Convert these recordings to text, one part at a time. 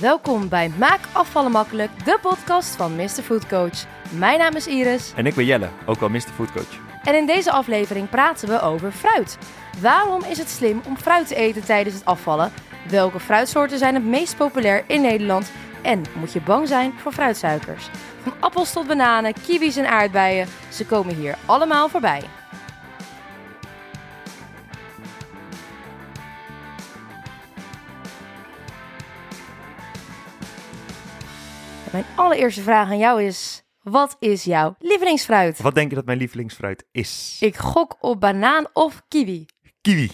Welkom bij Maak afvallen makkelijk, de podcast van Mr. Food Coach. Mijn naam is Iris En ik ben Jelle, ook wel Mr. Food Coach. en in deze aflevering praten we over fruit. Waarom is het slim om fruit te eten tijdens het afvallen? Welke fruitsoorten zijn het meest populair in Nederland? En moet je bang zijn voor fruitsuikers? Van appels tot bananen, kiwis en aardbeien, ze komen hier allemaal voorbij. Mijn allereerste vraag aan jou is: wat is jouw lievelingsfruit? Wat denk je dat mijn lievelingsfruit is? Ik gok op banaan of kiwi. Kiwi.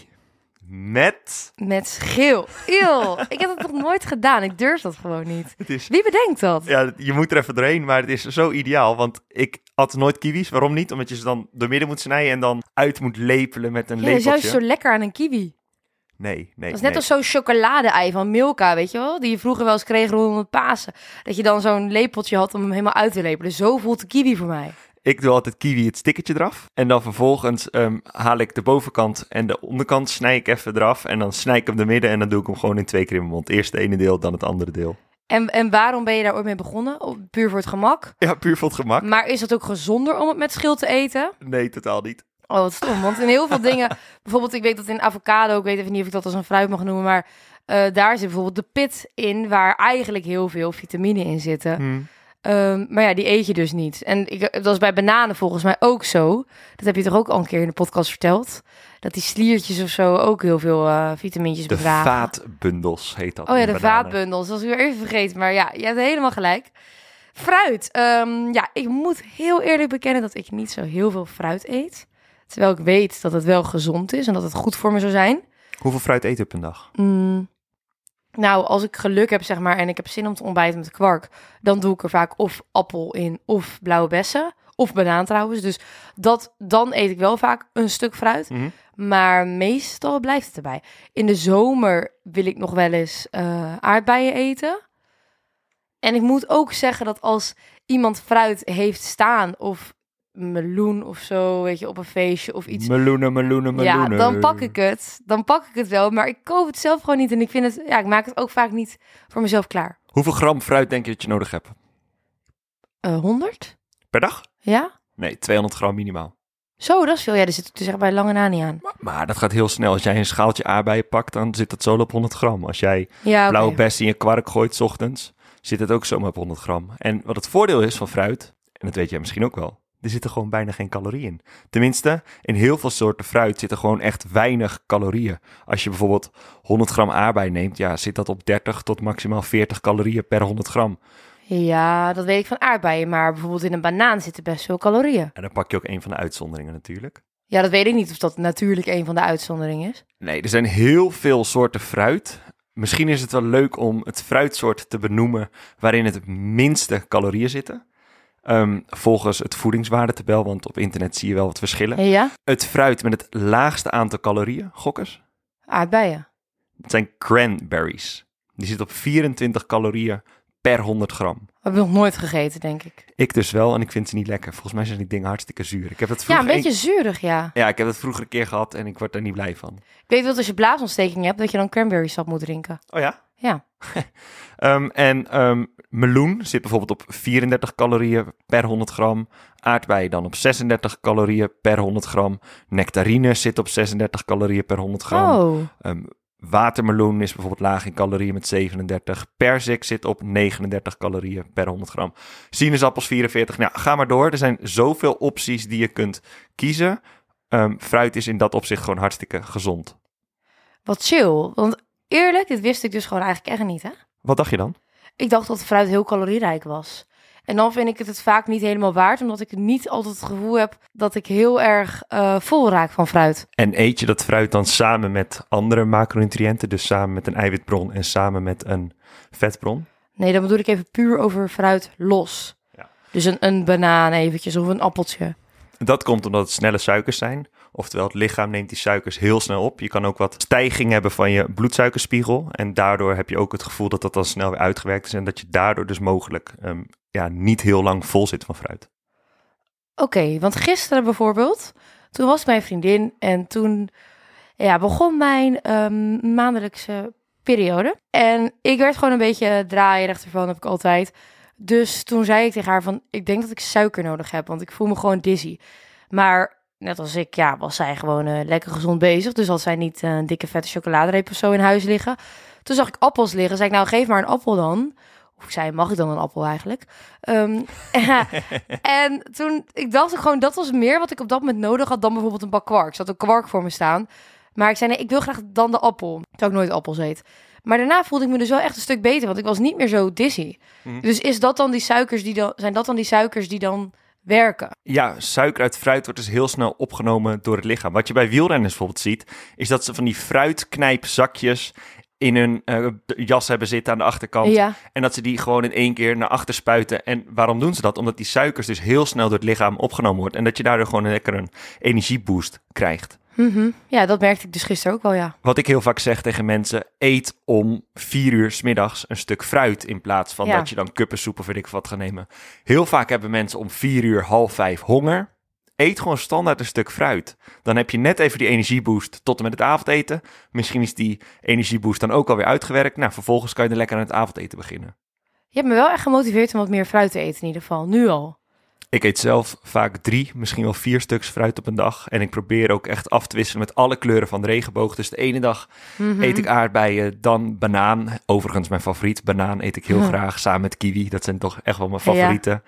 Met... Met schil. Eeuw, ik heb het nog nooit gedaan. Ik durf dat gewoon niet. Het is... Wie bedenkt dat? Ja, je moet er even doorheen, maar het is zo ideaal. Want ik at nooit kiwis. Waarom niet? Omdat je ze dan door midden moet snijden en dan uit moet lepelen met een Ja, dat is lepeltje. juist zo lekker aan een kiwi. Nee, nee, Dat is net nee. als zo'n chocolade-ei van Milka, weet je wel? Die je vroeger wel eens kreeg rondom het Pasen. Dat je dan zo'n lepeltje had om hem helemaal uit te lepelen. Zo voelt de kiwi voor mij. Ik doe altijd kiwi het stickertje eraf. En dan vervolgens ehm, haal ik de bovenkant en de onderkant snij ik even eraf. En dan snij ik hem de midden en dan doe ik hem gewoon in twee keer in mijn mond. Eerst het ene deel, dan het andere deel. En, en waarom ben je daar ooit mee begonnen? Puur voor het gemak. Ja, puur voor het gemak. Maar is het ook gezonder om het met schil te eten? Nee, totaal niet. Oh, wat stom. Want in heel veel dingen... Bijvoorbeeld, ik weet dat in avocado... Ik weet even niet of ik dat als een fruit mag noemen... Maar eh, daar zit bijvoorbeeld de pit in... Waar eigenlijk heel veel vitamine in zitten. Hm. Ehm, maar ja, die eet je dus niet. En ik, dat is bij bananen volgens mij ook zo. Dat heb je toch ook al een keer in de podcast verteld? Dat die sliertjes of zo ook heel veel eh vitamintjes De bedragen. vaatbundels heet dat. Oh ja, de bananen. vaatbundels. Dat was weer even vergeten. Maar ja, je hebt helemaal gelijk. Fruit. Ehm, ja, ik moet heel eerlijk bekennen dat ik niet zo heel veel fruit eet. Terwijl ik weet dat het wel gezond is en dat het goed voor me zou zijn. Hoeveel fruit eet je op een dag? Mm, nou, als ik geluk heb, zeg maar, en ik heb zin om te ontbijten met kwark, dan doe ik er vaak of appel in of blauwe bessen. Of banaan trouwens. Dus dat, dan eet ik wel vaak een stuk fruit. Mhm. Maar meestal blijft het erbij. In de zomer wil ik nog wel eens eh, aardbeien eten. En ik moet ook zeggen dat als iemand fruit heeft staan of meloen of zo, weet je, op een feestje of iets. Meloenen, meloenen, Ja, meloenen. dan pak ik het. Dan pak ik het wel, maar ik koop het zelf gewoon niet. En ik vind het, ja, ik maak het ook vaak niet voor mezelf klaar. Hoeveel gram fruit denk je dat je nodig hebt? Eh 100? Per dag? Ja? Nee, 200 gram minimaal. Zo, dat is veel. Ja, daar zit dus echt bij lange na niet aan. Maar, maar dat gaat heel snel. Als jij een schaaltje aardbeien pakt, dan zit dat zo op 100 gram. Als jij Ja, blauwe bessen in je kwark gooit 's ochtends, zit het ook zomaar op 100 gram. En wat het voordeel is van fruit, en dat weet jij misschien ook wel, er zitten gewoon bijna geen calorieën in. Tenminste, in heel veel soorten fruit zitten gewoon echt weinig calorieën. Als je bijvoorbeeld 100 gram aardbei neemt, ja, zit dat op 30 tot maximaal 40 calorieën per 100 gram. Ja, dat weet ik van aardbeien. Maar bijvoorbeeld in een banaan zitten best veel calorieën. En dan pak je ook een van de uitzonderingen natuurlijk. Ja, dat weet ik niet of dat natuurlijk een van de uitzonderingen is. Nee, er zijn heel veel soorten fruit. Misschien is het wel leuk om het fruitsoort te benoemen waarin het minste calorieën zitten. Ehm, volgens het voedingswaardetabel, want op internet zie je wel wat verschillen. Ja, Het fruit met het laagste aantal calorieën, gokkers, aardbeien. het zijn cranberries. Die zitten op 24 calorieën per 100 gram. Heb ik nog nooit gegeten, denk ik. Ik dus wel en ik vind ze niet lekker. Volgens mij zijn die dingen hartstikke zuur. Ik heb het Ja, een beetje zuurig, ja. ja, ik heb het vroeger een keer gehad en ik word er niet blij van. Ik weet wel dat als je blaasontsteking hebt, dat je dan cranberry sap moet drinken. Oh ja? Ja. Ehm, en ehm, meloen zit bijvoorbeeld op 34 calorieën per 100 gram. Aardbei dan op 36 calorieën per 100 gram. Nectarine zit op 36 calorieën per 100 gram. Oh, Ehm, watermeloen is bijvoorbeeld laag in calorieën met 37. Perzik zit op 39 calorieën per 100 gram. Sinaasappels 44. Nou, ga maar door. Er zijn zoveel opties die je kunt kiezen. Ehm, fruit is in dat opzicht gewoon hartstikke gezond. wat chill. Want eerlijk, dit wist ik dus gewoon eigenlijk echt niet, hè? Wat dacht je dan? Ik dacht dat fruit heel calorierijk was. En dan vind ik het het vaak niet helemaal waard, omdat ik niet altijd het gevoel heb dat ik heel erg eh, vol raak van fruit. En eet je dat fruit dan samen met andere macronutriënten, dus samen met een eiwitbron en samen met een vetbron? Nee, dan bedoel ik even puur over fruit los. Ja. Dus een, een banaan eventjes of een appeltje. Dat komt omdat het snelle suikers zijn. Oftewel, het lichaam neemt die suikers heel snel op. Je kan ook wat stijging hebben van je bloedsuikerspiegel. En daardoor heb je ook het gevoel dat dat dan snel weer uitgewerkt is. En dat je daardoor dus mogelijk ehm, ja, niet heel lang vol zit van fruit. Oké, want gisteren bijvoorbeeld, toen was mijn vriendin en toen ja, begon mijn ehm, maandelijkse periode. En ik werd gewoon een beetje draaierig ervan, heb ik altijd. Dus toen zei ik tegen haar van, ik denk dat ik suiker nodig heb, want ik voel me gewoon dizzy. Maar net als ik, ja, was zij gewoon eh, lekker gezond bezig. Dus had zij niet eh, een dikke vette chocoladereep of zo in huis liggen. Toen zag ik appels liggen. Zei ik, nou geef maar een appel dan. Of ik zei, mag ik dan een appel eigenlijk? Ehm, en toen, ik dacht gewoon, dat was meer wat ik op dat moment nodig had dan bijvoorbeeld een bak kwark. Er zat een kwark voor me staan. Maar ik zei, nee, ik wil graag dan de appel. Terwijl ik nooit appels eet. Maar daarna voelde ik me dus wel echt een stuk beter, want ik was niet meer zo dizzy. Mhm. Dus is dat dan die suikers die dan, zijn dat dan die suikers die dan werken? Ja, suiker uit fruit wordt dus heel snel opgenomen door het lichaam. Wat je bij wielrenners bijvoorbeeld ziet, is dat ze van die fruitknijpzakjes in hun eh, jas hebben zitten aan de achterkant. Ja, En dat ze die gewoon in één keer naar achter spuiten. En waarom doen ze dat? Omdat die suikers dus heel snel door het lichaam opgenomen wordt. En dat je daardoor gewoon een lekker een energieboost krijgt. Mhm. ja, dat merkte ik dus gisteren ook wel, ja. Wat ik heel vaak zeg tegen mensen, eet om vier uur 's middags een stuk fruit in plaats van Ja. dat je dan kuppensoep of weet ik wat gaat nemen. Heel vaak hebben mensen om vier uur, half vijf honger. Eet gewoon standaard een stuk fruit. Dan heb je net even die energieboost tot en met het avondeten. Misschien is die energieboost dan ook alweer uitgewerkt. Nou, vervolgens kan je er lekker aan het avondeten beginnen. Je hebt me wel echt gemotiveerd om wat meer fruit te eten in ieder geval, nu al. Ik eet zelf vaak drie, misschien wel vier stuks fruit op een dag. En ik probeer ook echt af te wisselen met alle kleuren van de regenboog. Dus de ene dag Mhm. eet ik aardbeien, dan banaan. Overigens mijn favoriet. Banaan eet ik heel graag samen met kiwi. Dat zijn toch echt wel mijn favorieten.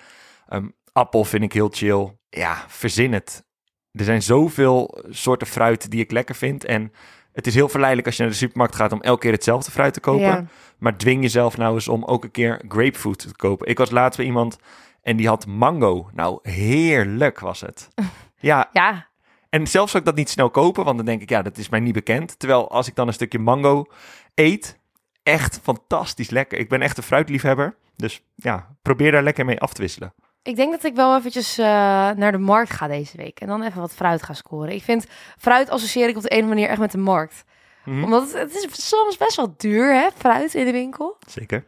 Ehm, appel vind ik heel chill. Ja, verzin het. Er zijn zoveel soorten fruit die ik lekker vind. En het is heel verleidelijk als je naar de supermarkt gaat om elke keer hetzelfde fruit te kopen. Ja. Maar dwing jezelf nou eens om ook een keer grapefruit te kopen. Ik was laatst bij iemand en die had mango. Nou, heerlijk was het. Ja, Ja, en zelfs zou ik dat niet snel kopen, want dan denk ik, ja, dat is mij niet bekend. Terwijl als ik dan een stukje mango eet, echt fantastisch lekker. Ik ben echt een fruitliefhebber. Dus ja, probeer daar lekker mee af te wisselen. ik denk dat ik wel eventjes eh, naar de markt ga deze week. En dan even wat fruit ga scoren. Ik vind fruit associeer ik op de een of andere manier echt met de markt. Mhm. Omdat het, het is soms best wel duur, hè, fruit in de winkel. Zeker.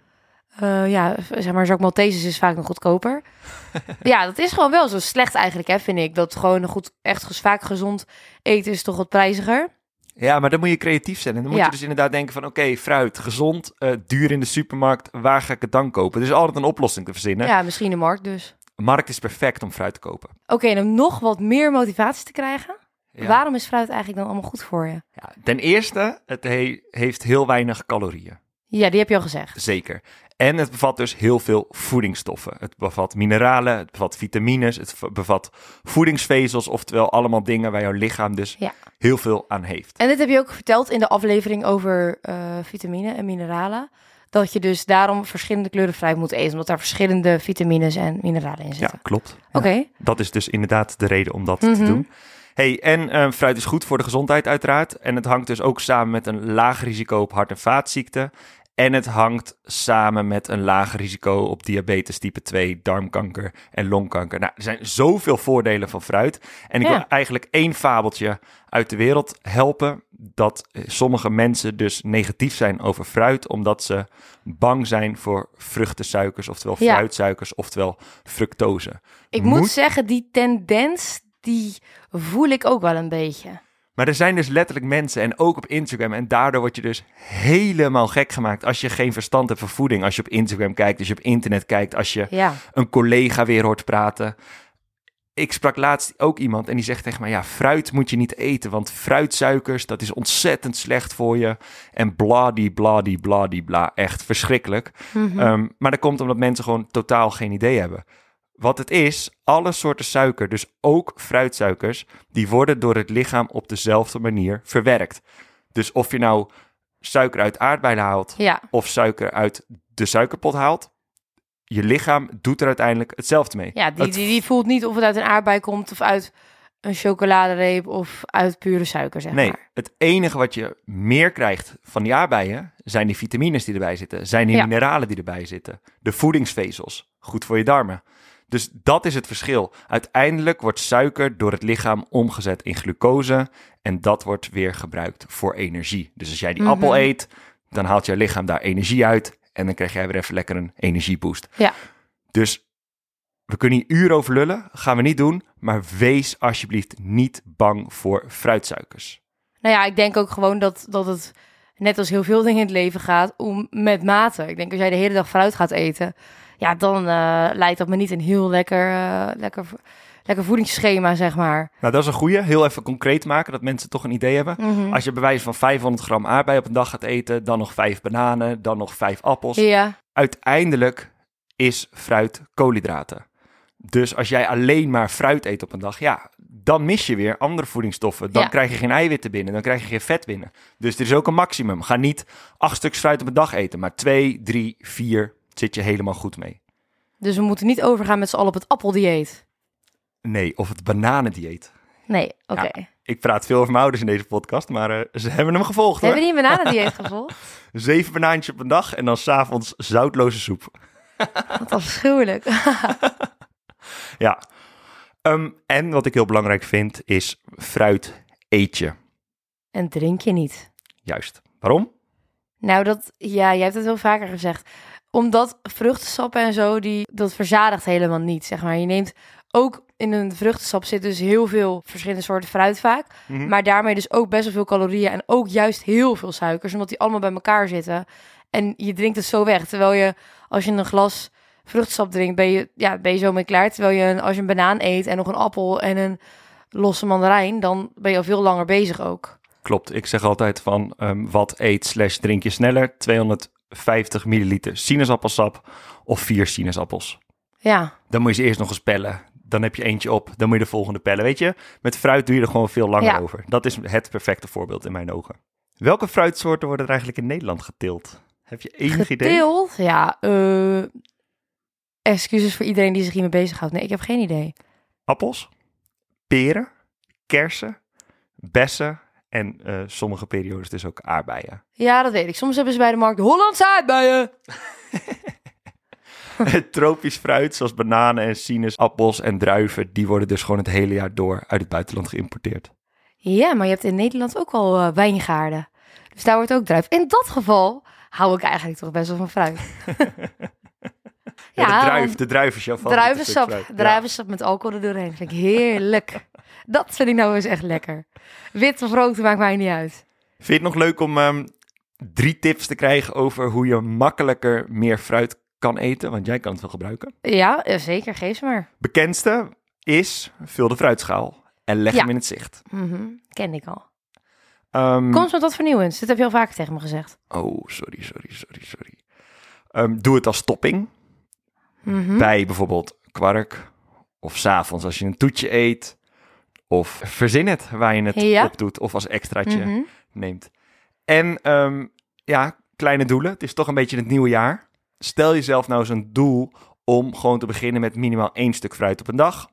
Eh, ja, zeg maar, Jacques Maltesers is vaak nog goedkoper. ja, dat is gewoon wel zo slecht eigenlijk, hè, vind ik. Dat gewoon een goed, echt vaak gezond eten is toch wat prijziger. Ja, maar dan moet je creatief zijn. En dan moet Ja. je dus inderdaad denken van, oké, fruit, gezond, eh, duur in de supermarkt. Waar ga ik het dan kopen? Er is altijd een oplossing te verzinnen. Ja, misschien de markt dus. Markt is perfect om fruit te kopen. Oké, en om nog wat meer motivatie te krijgen. Ja. Waarom is fruit eigenlijk dan allemaal goed voor je? Ja, ten eerste, het he- heeft heel weinig calorieën. Ja, die heb je al gezegd. Zeker. En het bevat dus heel veel voedingsstoffen. Het bevat mineralen, het bevat vitamines, het bevat voedingsvezels, oftewel allemaal dingen waar jouw lichaam dus Ja. heel veel aan heeft. En dit heb je ook verteld in de aflevering over eh, vitamine en mineralen. Dat je dus daarom verschillende kleuren fruit moet eten. Omdat daar verschillende vitamines en mineralen in Ja, zitten. klopt. Oké. Ja, dat is dus inderdaad de reden om dat Mhm. te doen. Hey, en eh, fruit is goed voor de gezondheid uiteraard. En het hangt dus ook samen met een laag risico op hart- en vaatziekten. En het hangt samen met een laag risico op diabetes type 2, darmkanker en longkanker. Nou, er zijn zoveel voordelen van fruit. En ik Ja. wil eigenlijk één fabeltje uit de wereld helpen. Dat sommige mensen dus negatief zijn over fruit, omdat ze bang zijn voor vruchtensuikers, oftewel Ja. fruitsuikers, oftewel fructose. Ik moet... Moet- zeggen, die tendens, die voel ik ook wel een beetje. Maar er zijn dus letterlijk mensen, en ook op Instagram, en daardoor word je dus helemaal gek gemaakt als je geen verstand hebt van voeding. Als je op Instagram kijkt, als je op internet kijkt, als je Ja. een collega weer hoort praten. Ik sprak laatst ook iemand en die zegt tegen mij, ja, fruit moet je niet eten, want fruitsuikers, dat is ontzettend slecht voor je. En bladie, bladie, bladie, bla, echt verschrikkelijk. Mhm. Ehm, maar dat komt omdat mensen gewoon totaal geen idee hebben. Wat het is, alle soorten suiker, dus ook fruitsuikers, die worden door het lichaam op dezelfde manier verwerkt. Dus of je nou suiker uit aardbeien haalt ja. of suiker uit de suikerpot haalt, je lichaam doet er uiteindelijk hetzelfde mee. Ja, die, Het- die, die voelt niet of het uit een aardbei komt of uit een chocoladereep of uit pure suiker, zeg Nee, maar. het enige wat je meer krijgt van die aardbeien zijn die vitamines die erbij zitten, zijn die Ja. mineralen die erbij zitten, de voedingsvezels, goed voor je darmen. Dus dat is het verschil. Uiteindelijk wordt suiker door het lichaam omgezet in glucose en dat wordt weer gebruikt voor energie. Dus als jij die Mhm. appel eet, dan haalt jouw lichaam daar energie uit en dan krijg jij weer even lekker een energieboost. Ja. Dus we kunnen hier uren over lullen, gaan we niet doen, maar wees alsjeblieft niet bang voor fruitsuikers. Nou ja, ik denk ook gewoon dat, dat het net als heel veel dingen in het leven gaat, om met mate. Ik denk als jij de hele dag fruit gaat eten, ja, dan eh, leidt dat me niet een heel lekker, eh, lekker, lekker voedingsschema, zeg maar. Nou, dat is een goede. Heel even concreet maken, dat mensen toch een idee hebben. Mhm. Als je bij wijze van 500 gram aardbei op een dag gaat eten, dan nog vijf bananen, dan nog vijf appels. Ja, Uiteindelijk is fruit koolhydraten. Dus als jij alleen maar fruit eet op een dag, ja, dan mis je weer andere voedingsstoffen. Dan Ja. krijg je geen eiwitten binnen, dan krijg je geen vet binnen. Dus er is ook een maximum. Ga niet acht stuks fruit op een dag eten, maar twee, drie, vier zit je helemaal goed mee. dus we moeten niet overgaan met z'n allen op het appeldieet. Nee, of het bananendieet. Nee, oké. Ik praat veel over mijn ouders in deze podcast, maar eh, ze hebben hem gevolgd. Hebben die een bananendieet gevolgd? Zeven banaantjes op een dag en dan s'avonds zoutloze soep. Wat afschuwelijk. Ja. Ehm, en wat ik heel belangrijk vind, is fruit eet je. en drink je niet. Juist. Waarom? Nou, dat, ja, jij hebt het wel vaker gezegd. Omdat vruchtensappen en zo, die, dat verzadigt helemaal niet, zeg maar. Je neemt ook in een vruchtensap zit dus heel veel verschillende soorten fruit vaak. Mhm. Maar daarmee dus ook best wel veel calorieën en ook juist heel veel suikers, omdat die allemaal bij elkaar zitten. En je drinkt het zo weg. Terwijl je, als je een glas vruchtensap drinkt, ben je, ja, ben je zo mee klaar. Terwijl je, een- als je een banaan eet en nog een appel en een losse mandarijn, dan ben je al veel langer bezig ook. Klopt. Ik zeg altijd van ehm, wat eet slash drink je sneller? 250 milliliter sinaasappelsap of vier sinaasappels. Ja, Dan moet je ze eerst nog eens pellen. Dan heb je eentje op, dan moet je de volgende pellen. Weet je, met fruit doe je er gewoon veel langer Ja. over. Dat is het perfecte voorbeeld in mijn ogen. Welke fruitsoorten worden er eigenlijk in Nederland geteeld? Heb je enig idee? geteeld. Ja, eh excuses voor iedereen die zich hiermee bezighoudt. Nee, ik heb geen idee. Appels, peren, kersen, bessen en eh, sommige periodes dus ook aardbeien. Ja, dat weet ik. Soms hebben ze bij de markt Hollandse aardbeien. Tropisch fruit zoals bananen en sinaasappels en druiven, die worden dus gewoon het hele jaar door uit het buitenland geïmporteerd. Ja, maar je hebt in Nederland ook al eh, wijngaarden. Dus daar wordt ook druif. In dat geval hou ik eigenlijk toch best wel van fruit. Ja, Ja, de druif, de druif is jouw favoriete stuk Druivensap. Ja. druivensap met alcohol er doorheen. Vind ik heerlijk. Dat vind ik nou eens echt lekker. Wit of rood, maakt mij niet uit. Vind je het nog leuk om ehm, drie tips te krijgen over hoe je makkelijker meer fruit kan eten? Want jij kan het wel gebruiken. Ja, zeker. Geef ze maar. Bekendste is vul de fruitschaal en leg Ja. hem in het zicht. Mhm, Ken ik al. Ehm, Kom eens met wat vernieuwends. Dit heb je al vaker tegen me gezegd. Oh, sorry, sorry, sorry, sorry. Ehm, doe het als topping Mhm. bij bijvoorbeeld kwark. Of s'avonds als je een toetje eet. Of verzin het waar je het Ja. op doet. Of als extraatje Mhm. neemt. En ehm, ja, kleine doelen. Het is toch een beetje het nieuwe jaar. Stel jezelf nou eens een doel om gewoon te beginnen met minimaal één stuk fruit op een dag.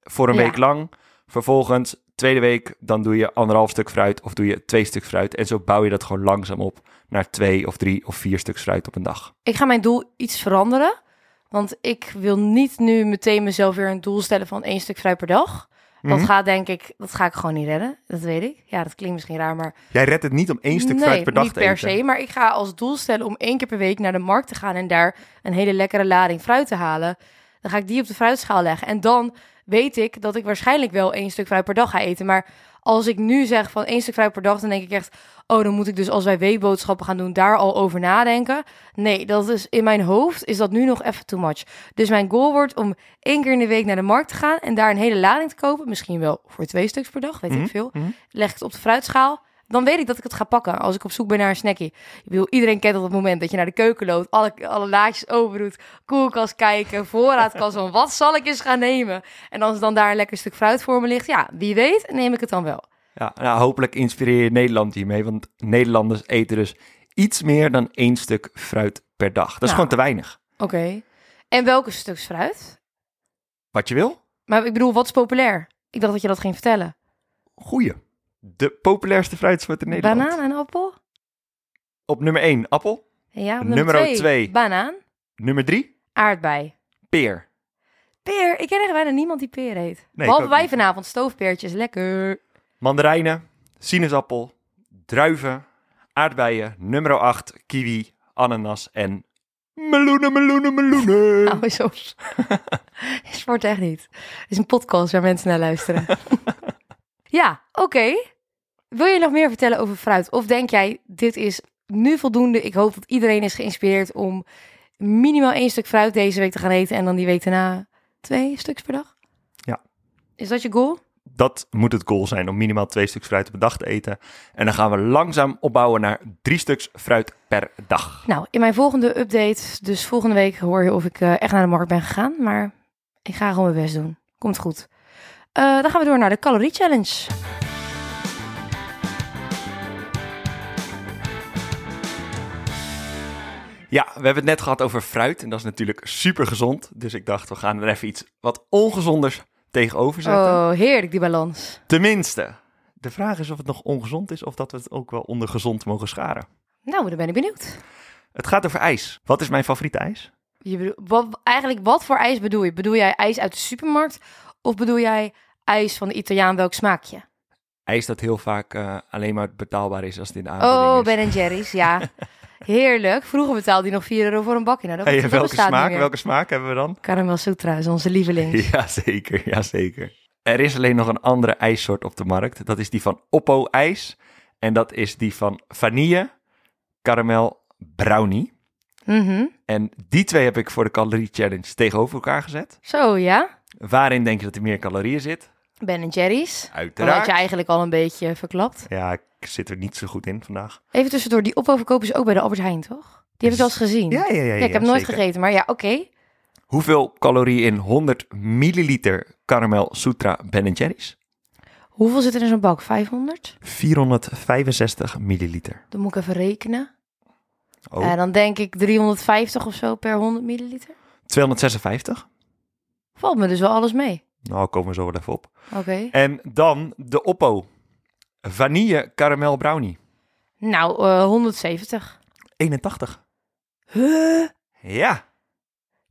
Voor een Ja. week lang. Vervolgens, tweede week, dan doe je anderhalf stuk fruit of doe je twee stuk fruit. En zo bouw je dat gewoon langzaam op naar twee of drie of vier stuks fruit op een dag. Ik ga mijn doel iets veranderen. Want ik wil niet nu meteen mezelf weer een doel stellen van één stuk fruit per dag. Dat Mhm. gaat denk ik, dat ga ik gewoon niet redden. Dat weet ik. Ja, dat klinkt misschien raar, maar Jij redt het niet om één stuk nee, fruit per dag niet te per eten. se. Maar ik ga als doel stellen om één keer per week naar de markt te gaan en daar een hele lekkere lading fruit te halen. Dan ga ik die op de fruitschaal leggen. En dan weet ik dat ik waarschijnlijk wel één stuk fruit per dag ga eten. Maar als ik nu zeg van één stuk fruit per dag, dan denk ik echt, oh, dan moet ik dus als wij weekboodschappen gaan doen, daar al over nadenken. Nee, dat is in mijn hoofd is dat nu nog even too much. Dus mijn goal wordt om één keer in de week naar de markt te gaan en daar een hele lading te kopen. Misschien wel voor twee stuks per dag, weet Mhm, ik veel. mhm. Leg ik het op de fruitschaal. Dan weet ik dat ik het ga pakken als ik op zoek ben naar een snackie. Ik bedoel, iedereen kent dat moment dat je naar de keuken loopt, alle, alle laadjes open doet, koelkast kijken, voorraadkast van wat zal ik eens gaan nemen? En als dan daar een lekker stuk fruit voor me ligt, ja, wie weet neem ik het dan wel. Ja, nou, hopelijk inspireer je Nederland hiermee. Want Nederlanders eten dus iets meer dan één stuk fruit per dag. Dat is Nou. gewoon te weinig. Oké. En welke stuks fruit? Wat je wil? Maar ik bedoel, wat is populair? Ik dacht dat je dat ging vertellen. Goeie. De populairste fruitsoort in Nederland. Banaan en appel? Op nummer 1 appel. Ja, op Nummer nummer twee, twee. Banaan. Nummer 3 Aardbei. peer. Peer. Ik ken echt bijna niemand die peer eet. Behalve wij niet. vanavond, stoofpeertjes. Lekker. Mandarijnen, sinaasappel, druiven, aardbeien, nummer 8 kiwi, ananas en meloenen, meloenen, meloenen. Nou, zo. Sport echt niet. Het is een podcast waar mensen naar luisteren. ja, oké. Wil je nog meer vertellen over fruit? Of denk jij, dit is nu voldoende? Ik hoop dat iedereen is geïnspireerd om minimaal één stuk fruit deze week te gaan eten. En dan die week daarna twee stuks per dag? Ja. Is dat je goal? Dat moet het goal zijn om minimaal twee stuks fruit per dag te eten. En dan gaan we langzaam opbouwen naar drie stuks fruit per dag. Nou, in mijn volgende update, dus volgende week hoor je of ik eh, echt naar de markt ben gegaan. Maar ik ga gewoon mijn best doen. Komt goed. Eh, dan gaan we door naar de calorie challenge. Ja, we hebben het net gehad over fruit en dat is natuurlijk super gezond. Dus ik dacht, we gaan er even iets wat ongezonders tegenover zetten. Oh, heerlijk die balans. Tenminste, de vraag is of het nog ongezond is of dat we het ook wel onder gezond mogen scharen. Nou, dan ben ik benieuwd. Het gaat over ijs. Wat is mijn favoriete ijs? Je bedoel, wat, eigenlijk, wat voor ijs bedoel je? Bedoel jij ijs uit de supermarkt? Of bedoel jij ijs van de Italiaan, welk smaakje? ijs dat heel vaak uh, alleen maar betaalbaar is als het in de aanbieding Oh, is. Ben Jerry's, ja. Heerlijk. Vroeger betaalde hij nog 4 euro voor een bakje. Nou, dat, Hey, welke smaak? Welke smaak hebben we dan? Caramel Sutra is onze lieveling. Ja, zeker. Ja, zeker. Er is alleen nog een andere ijssoort op de markt. Dat is die van Oppo ijs. En dat is die van vanille, caramel, brownie. Mhm. En die twee heb ik voor de calorie challenge tegenover elkaar gezet. Zo, ja. Waarin denk je dat er meer calorieën zit? Ben Jerry's. Dat had Uiteraard. je eigenlijk al een beetje verklapt. Ja, ik zit er niet zo goed in vandaag. Even tussendoor, die opverkopen is ook bij de Albert Heijn, toch? Die heb ik wel eens gezien. Ja, ja, ja. ja, Ja, ik heb nooit zeker. gegeten, maar ja, oké. Hoeveel calorieën in 100 milliliter caramel Sutra Ben Jerry's? Hoeveel zit er in zo'n bak? 500? 465 milliliter. Dan moet ik even rekenen. Oh, En dan denk ik 350 of zo per 100 milliliter. 256? Valt me dus wel alles mee. Nou, komen we zo wel even op. Oké. En dan de Oppo. Vanille caramel brownie. Nou, eh 170. 81. Huh? Ja,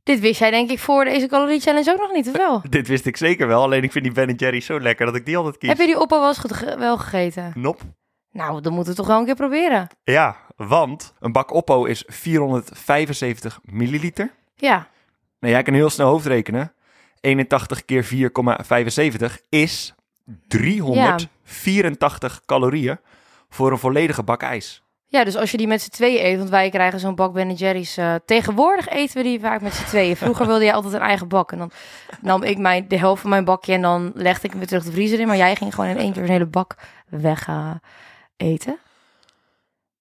Dit wist jij denk ik voor deze calorie challenge ook nog niet, of wel? dit wist ik zeker wel. Alleen ik vind die Ben Jerry zo lekker dat ik die altijd kies. Heb je die oppa wel eens ge- wel gegeten? Nop. Nou, dan moeten we toch wel een keer proberen. Ja, want een bak Oppo is 475 milliliter. Ja. Nou, jij kan heel snel hoofdrekenen. 81 keer 4,75 is 384 calorieën voor een volledige bak ijs. Ja, dus als je die met z'n tweeën eet, want wij krijgen zo'n bak Ben Jerry's. eh, tegenwoordig eten we die vaak met z'n tweeën. Vroeger wilde jij altijd een eigen bak. En dan nam ik mijn, de helft van mijn bakje en dan legde ik hem weer terug de vriezer in. Maar jij ging gewoon in één keer een hele bak weg eh, eten.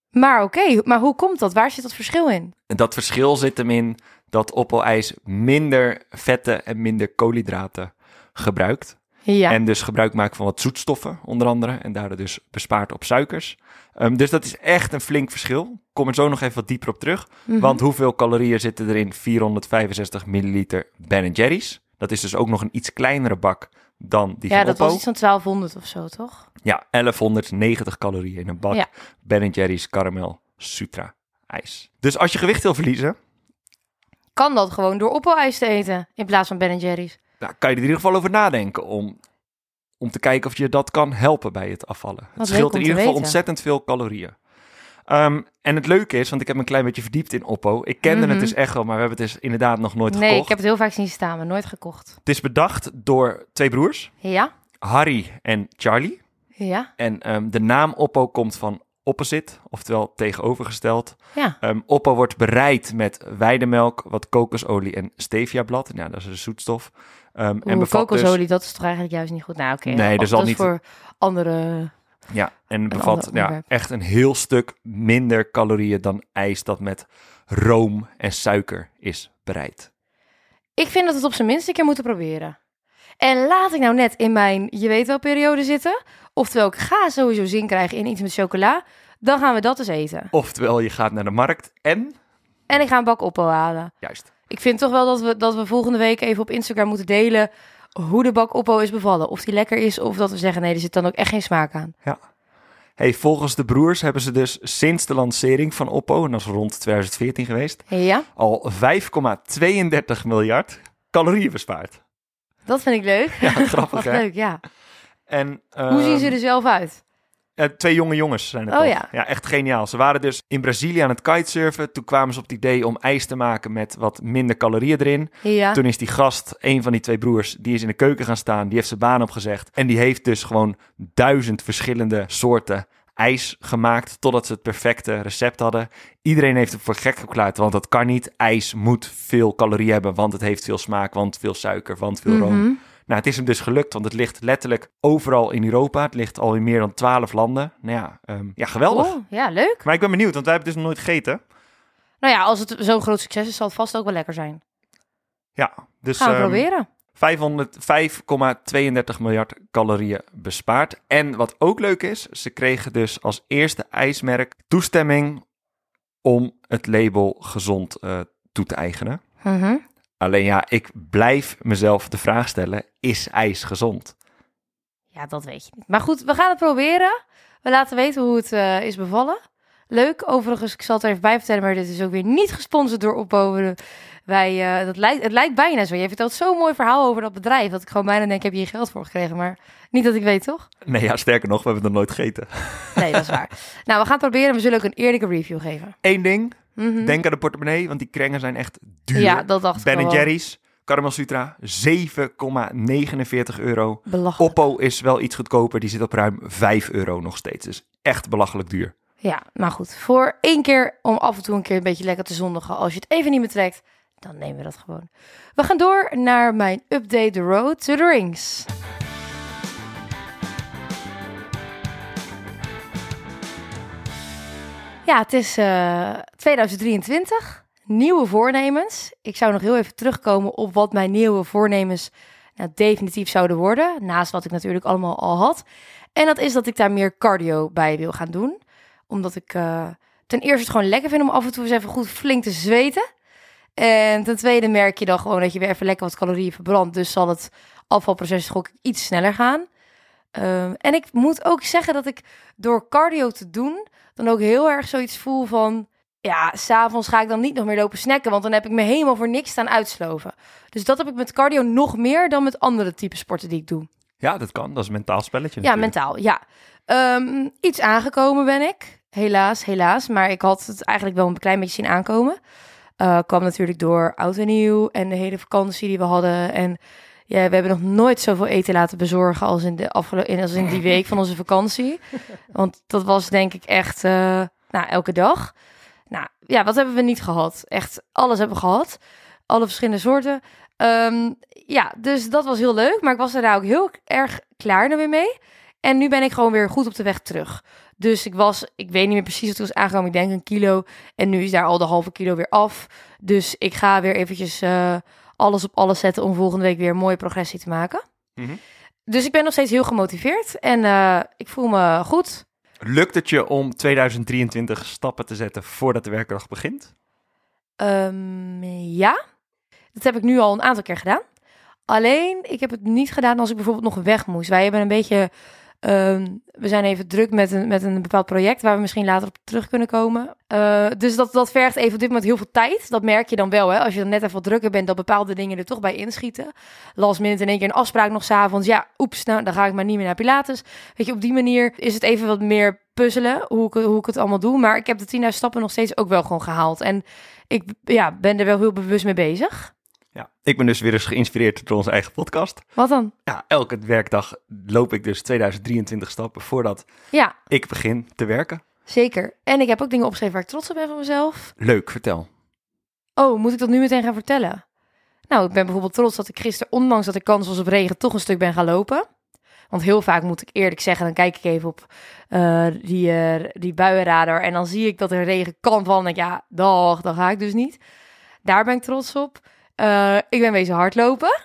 Maar oké, maar hoe komt dat? Waar zit dat verschil in? Dat verschil zit hem in dat Oppo ijs minder vetten en minder koolhydraten gebruikt. Ja, En dus gebruik maakt van wat zoetstoffen, onder andere. En daardoor dus bespaart op suikers. Ehm, dus dat is echt een flink verschil. Kom er zo nog even wat dieper op terug. Mhm. Want hoeveel calorieën zitten er in 465 milliliter Ben Jerry's? Dat is dus ook nog een iets kleinere bak dan die ja van dat Oppo. was iets van 1200 of zo, toch? Ja, 1190 calorieën in een bak Ja. Ben Jerry's caramel Sutra ijs. Dus als je gewicht wil verliezen, Kan dat gewoon door Oppo-ijs te eten in plaats van Ben Jerry's? nou, kan je er in ieder geval over nadenken om, om te kijken of je dat kan helpen bij het afvallen. het scheelt in ieder geval weten. ontzettend veel calorieën. Ehm, en het leuke is, want ik heb me een klein beetje verdiept in Oppo. Ik kende Mhm. het dus echt wel, maar we hebben het dus inderdaad nog nooit Nee, gekocht. ik heb het heel vaak zien staan, maar nooit gekocht. Het is bedacht door twee broers, Ja, Harry en Charlie. ja, En ehm, de naam Oppo komt van opposite, oftewel tegenovergesteld. ja. Oppo wordt bereid met weidemelk, wat kokosolie en steviablad. Nou, dat is een zoetstof. En Oeh, bevat kokosolie, dat is toch eigenlijk juist niet goed? Nou, oké. Nee, dat niet- is voor andere... Dus, ja, en bevat ja, echt een heel stuk minder calorieën dan ijs dat met room en suiker is bereid. Ik vind dat we het op zijn minst een keer moeten proberen. En laat ik nou net in mijn je weet wel periode zitten. Oftewel, ik ga sowieso zin krijgen in iets met chocola. Dan gaan we dat eens eten. Oftewel, je gaat naar de markt en... En ik ga een bak Oppo halen. Juist. Ik vind toch wel dat we, dat we volgende week even op Instagram moeten delen... hoe de bak Oppo is bevallen. Of die lekker is, of dat we zeggen... nee, er zit dan ook echt geen smaak aan. Hey, volgens de broers hebben ze dus sinds de lancering van Oppo, en dat is rond 2014 geweest, Ja, al 5,32 miljard calorieën bespaard. Dat vind ik leuk. Ja, grappig hè? leuk, ja. En, Hoe zien ehm, ze er zelf uit? Twee jonge jongens zijn het Oh toch? ja. Ja, echt geniaal. Ze waren dus in Brazilië aan het kitesurfen. Toen kwamen ze op het idee om ijs te maken met wat minder calorieën erin. Ja. Toen is die gast, een van die twee broers, die is in de keuken gaan staan. Die heeft zijn baan opgezegd. En die heeft dus gewoon duizend verschillende soorten ijs gemaakt. Totdat ze het perfecte recept hadden. Iedereen heeft het voor gek verklaard, want dat kan niet. IJs moet veel calorieën hebben, want het heeft veel smaak, want veel suiker, want veel room. Mhm. Nou, het is hem dus gelukt, want het ligt letterlijk overal in Europa. Het ligt al in meer dan twaalf landen. Nou ja, ehm, ja geweldig. Oh, ja, leuk. Maar ik ben benieuwd, want wij hebben het dus nog nooit gegeten. Nou ja, als het zo'n groot succes is, zal het vast ook wel lekker zijn. Ja, dus Gaan we ehm, proberen. 500 5,32 miljard calorieën bespaard. En wat ook leuk is, ze kregen dus als eerste ijsmerk toestemming om het label gezond eh, toe te eigenen. Mhm. Alleen ja, ik blijf mezelf de vraag stellen, is ijs gezond? Ja, dat weet je niet. Maar goed, we gaan het proberen. We laten weten hoe het eh, is bevallen. Leuk. Overigens, ik zal het er even bij vertellen, maar dit is ook weer niet gesponsord door Opboven. Wij, eh, dat lijkt, het lijkt bijna zo. Je vertelt zo'n mooi verhaal over dat bedrijf, dat ik gewoon bijna denk, heb je hier geld voor gekregen? Maar niet dat ik weet, toch? Nee, ja, sterker nog, we hebben het nog nooit gegeten. Nee, dat is waar. Nou, we gaan het proberen. We zullen ook een eerlijke review geven. Eén ding, Mhm. denk aan de portemonnee, want die krengen zijn echt duur. Ja, dat dacht ik Ben al wel. Jerry's, Caramel Sutra, 7,49 euro. Belachelijk. Oppo is wel iets goedkoper, die zit op ruim 5 euro nog steeds. Dus echt belachelijk duur. Ja, maar goed. Voor één keer om af en toe een keer een beetje lekker te zondigen. Als je het even niet meer trekt, dan nemen we dat gewoon. We gaan door naar mijn update The Road to the Rings. Ja, het is eh, 2023. Nieuwe voornemens. Ik zou nog heel even terugkomen op wat mijn nieuwe voornemens nou, definitief zouden worden. Naast wat ik natuurlijk allemaal al had. En dat is dat ik daar meer cardio bij wil gaan doen. Omdat ik eh, ten eerste het gewoon lekker vind om af en toe eens even goed flink te zweten. En ten tweede merk je dan gewoon dat je weer even lekker wat calorieën verbrandt. Dus zal het afvalproces toch ook iets sneller gaan. Ehm, en ik moet ook zeggen dat ik door cardio te doen, dan ook heel erg zoiets voel van... Ja, s'avonds ga ik dan niet nog meer lopen snacken, want dan heb ik me helemaal voor niks staan uitsloven. Dus dat heb ik met cardio nog meer dan met andere type sporten die ik doe. Ja, dat kan. Dat is een mentaal spelletje Ja, natuurlijk. mentaal, ja. Ehm, iets aangekomen ben ik. Helaas, helaas. Maar ik had het eigenlijk wel een klein beetje zien aankomen. Eh kwam natuurlijk door oud en nieuw en de hele vakantie die we hadden. En ja, we hebben nog nooit zoveel eten laten bezorgen als in, de afgelo- in, als in die week van onze vakantie. Want dat was denk ik echt eh, nou, elke dag. Nou ja, wat hebben we niet gehad? Echt alles hebben we gehad. Alle verschillende soorten. Ehm, ja, dus dat was heel leuk. Maar ik was er daar ook heel erg klaar er weer mee. En nu ben ik gewoon weer goed op de weg terug. Dus ik was, ik weet niet meer precies wat ik was aangekomen. Ik denk een kilo. En nu is daar al de halve kilo weer af. Dus ik ga weer eventjes eh, alles op alles zetten om volgende week weer een mooie progressie te maken. Mhm. Dus ik ben nog steeds heel gemotiveerd. En eh, ik voel me goed. Lukt het je om 2023 stappen te zetten voordat de werkdag begint? Ehm, ja, dat heb ik nu al een aantal keer gedaan. Alleen, ik heb het niet gedaan als ik bijvoorbeeld nog weg moest. Wij hebben een beetje... ehm, we zijn even druk met een, met een bepaald project... waar we misschien later op terug kunnen komen. Eh, dus dat, dat vergt even op dit moment heel veel tijd. Dat merk je dan wel, hè. Als je dan net even wat drukker bent... dat bepaalde dingen er toch bij inschieten. Last minute in één keer een afspraak nog s'avonds. Ja, oeps, nou, dan ga ik maar niet meer naar Pilates. Weet je, op die manier is het even wat meer puzzelen... hoe ik, hoe ik het allemaal doe. Maar ik heb de 10.000 stappen nog steeds ook wel gewoon gehaald. En ik ja, ben er wel heel bewust mee bezig. Ja, ik ben dus weer eens geïnspireerd door onze eigen podcast. Wat dan? Ja, elke werkdag loop ik dus 2023 stappen voordat Ja, ik begin te werken. zeker. En ik heb ook dingen opgeschreven waar ik trots op ben van mezelf. Leuk, vertel. Oh, moet ik dat nu meteen gaan vertellen? Nou, ik ben bijvoorbeeld trots dat ik gisteren, ondanks dat ik kans was op regen, toch een stuk ben gaan lopen. Want heel vaak moet ik eerlijk zeggen, dan kijk ik even op eh, die, eh, die buienradar en dan zie ik dat er regen kan vallen. En denk ik, ja, dag, dan ga ik dus niet. Daar ben ik trots op. Eh, ik ben wezen hardlopen.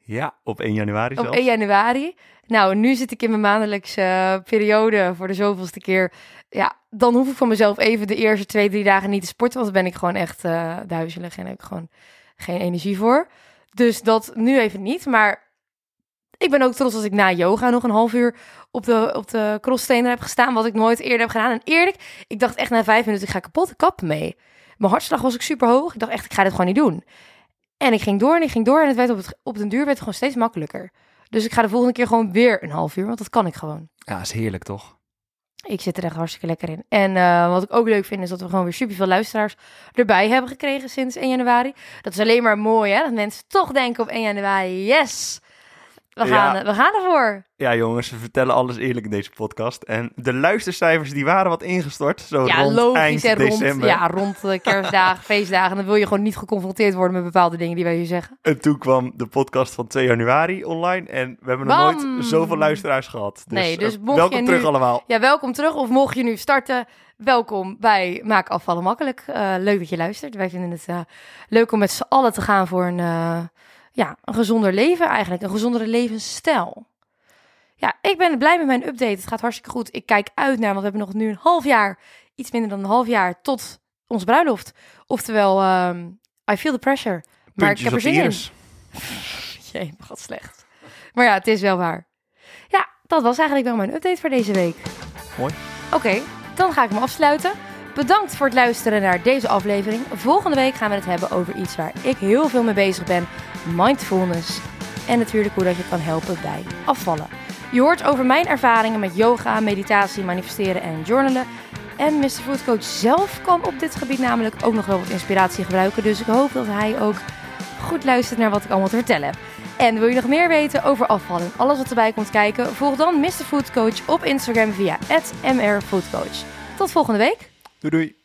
Ja, op 1 januari Op zelfs. 1 januari. Nou, nu zit ik in mijn maandelijkse eh, periode voor de zoveelste keer. Ja, dan hoef ik van mezelf even de eerste twee, drie dagen niet te sporten. Want dan ben ik gewoon echt eh duizelig en heb ik gewoon geen energie voor. Dus dat nu even niet. Maar ik ben ook trots als ik na yoga nog een half uur op de, op de crosstrainer heb gestaan. Wat ik nooit eerder heb gedaan. En eerlijk, ik dacht echt na vijf minuten, ik ga kapot kap mee. Mijn hartslag was ook super hoog. Ik dacht echt, ik ga dit gewoon niet doen. En ik ging door en ik ging door. En het werd op, het, op den duur werd het gewoon steeds makkelijker. Dus ik ga de volgende keer gewoon weer een half uur, want dat kan ik gewoon. Ja, is heerlijk toch? Ik zit er echt hartstikke lekker in. En eh, wat ik ook leuk vind, is dat we gewoon weer superveel luisteraars erbij hebben gekregen sinds 1 januari. Dat is alleen maar mooi, hè? Dat mensen toch denken op 1 januari, yes, we gaan, Ja. we gaan ervoor. Ja, jongens, we vertellen alles eerlijk in deze podcast. En de luistercijfers die waren wat ingestort. Zo Ja, rond logisch. eind rond, december. ja, rond eh, kerstdagen, feestdagen. Dan wil je gewoon niet geconfronteerd worden met bepaalde dingen die wij hier zeggen. En toen kwam de podcast van 2 januari online. En we hebben nog nooit zoveel luisteraars gehad. Dus, Nee, dus eh, mocht welkom je nu- terug allemaal. Ja, welkom terug. Of mocht je nu starten, welkom bij Maak Afvallen Makkelijk. Eh, leuk dat je luistert. Wij vinden het leuk om met z'n allen te gaan voor een, ja, een gezonder leven eigenlijk. Een gezondere levensstijl. Ja, ik ben blij met mijn update. Het gaat hartstikke goed. Ik kijk uit naar, want we hebben nog nu een half jaar, iets minder dan een half jaar, tot onze bruiloft. Oftewel, ehm, I feel the pressure. Maar ik heb er zin in. Jee, wat slecht. Maar ja, het is wel waar. Ja, dat was eigenlijk wel mijn update voor deze week. Mooi. Oké, dan ga ik hem afsluiten. Bedankt voor het luisteren naar deze aflevering. Volgende week gaan we het hebben over iets waar ik heel veel mee bezig ben. Mindfulness. En natuurlijk hoe dat je kan helpen bij afvallen. Je hoort over mijn ervaringen met yoga, meditatie, manifesteren en journalen. En Mr. Food Coach zelf kan op dit gebied namelijk ook nog wel wat inspiratie gebruiken. Dus ik hoop dat hij ook goed luistert naar wat ik allemaal te vertellen heb. En wil je nog meer weten over afvallen en alles wat erbij komt kijken? Volg dan Mr. Food Coach op Instagram via @mrfoodcoach. Tot volgende week. Doei doei.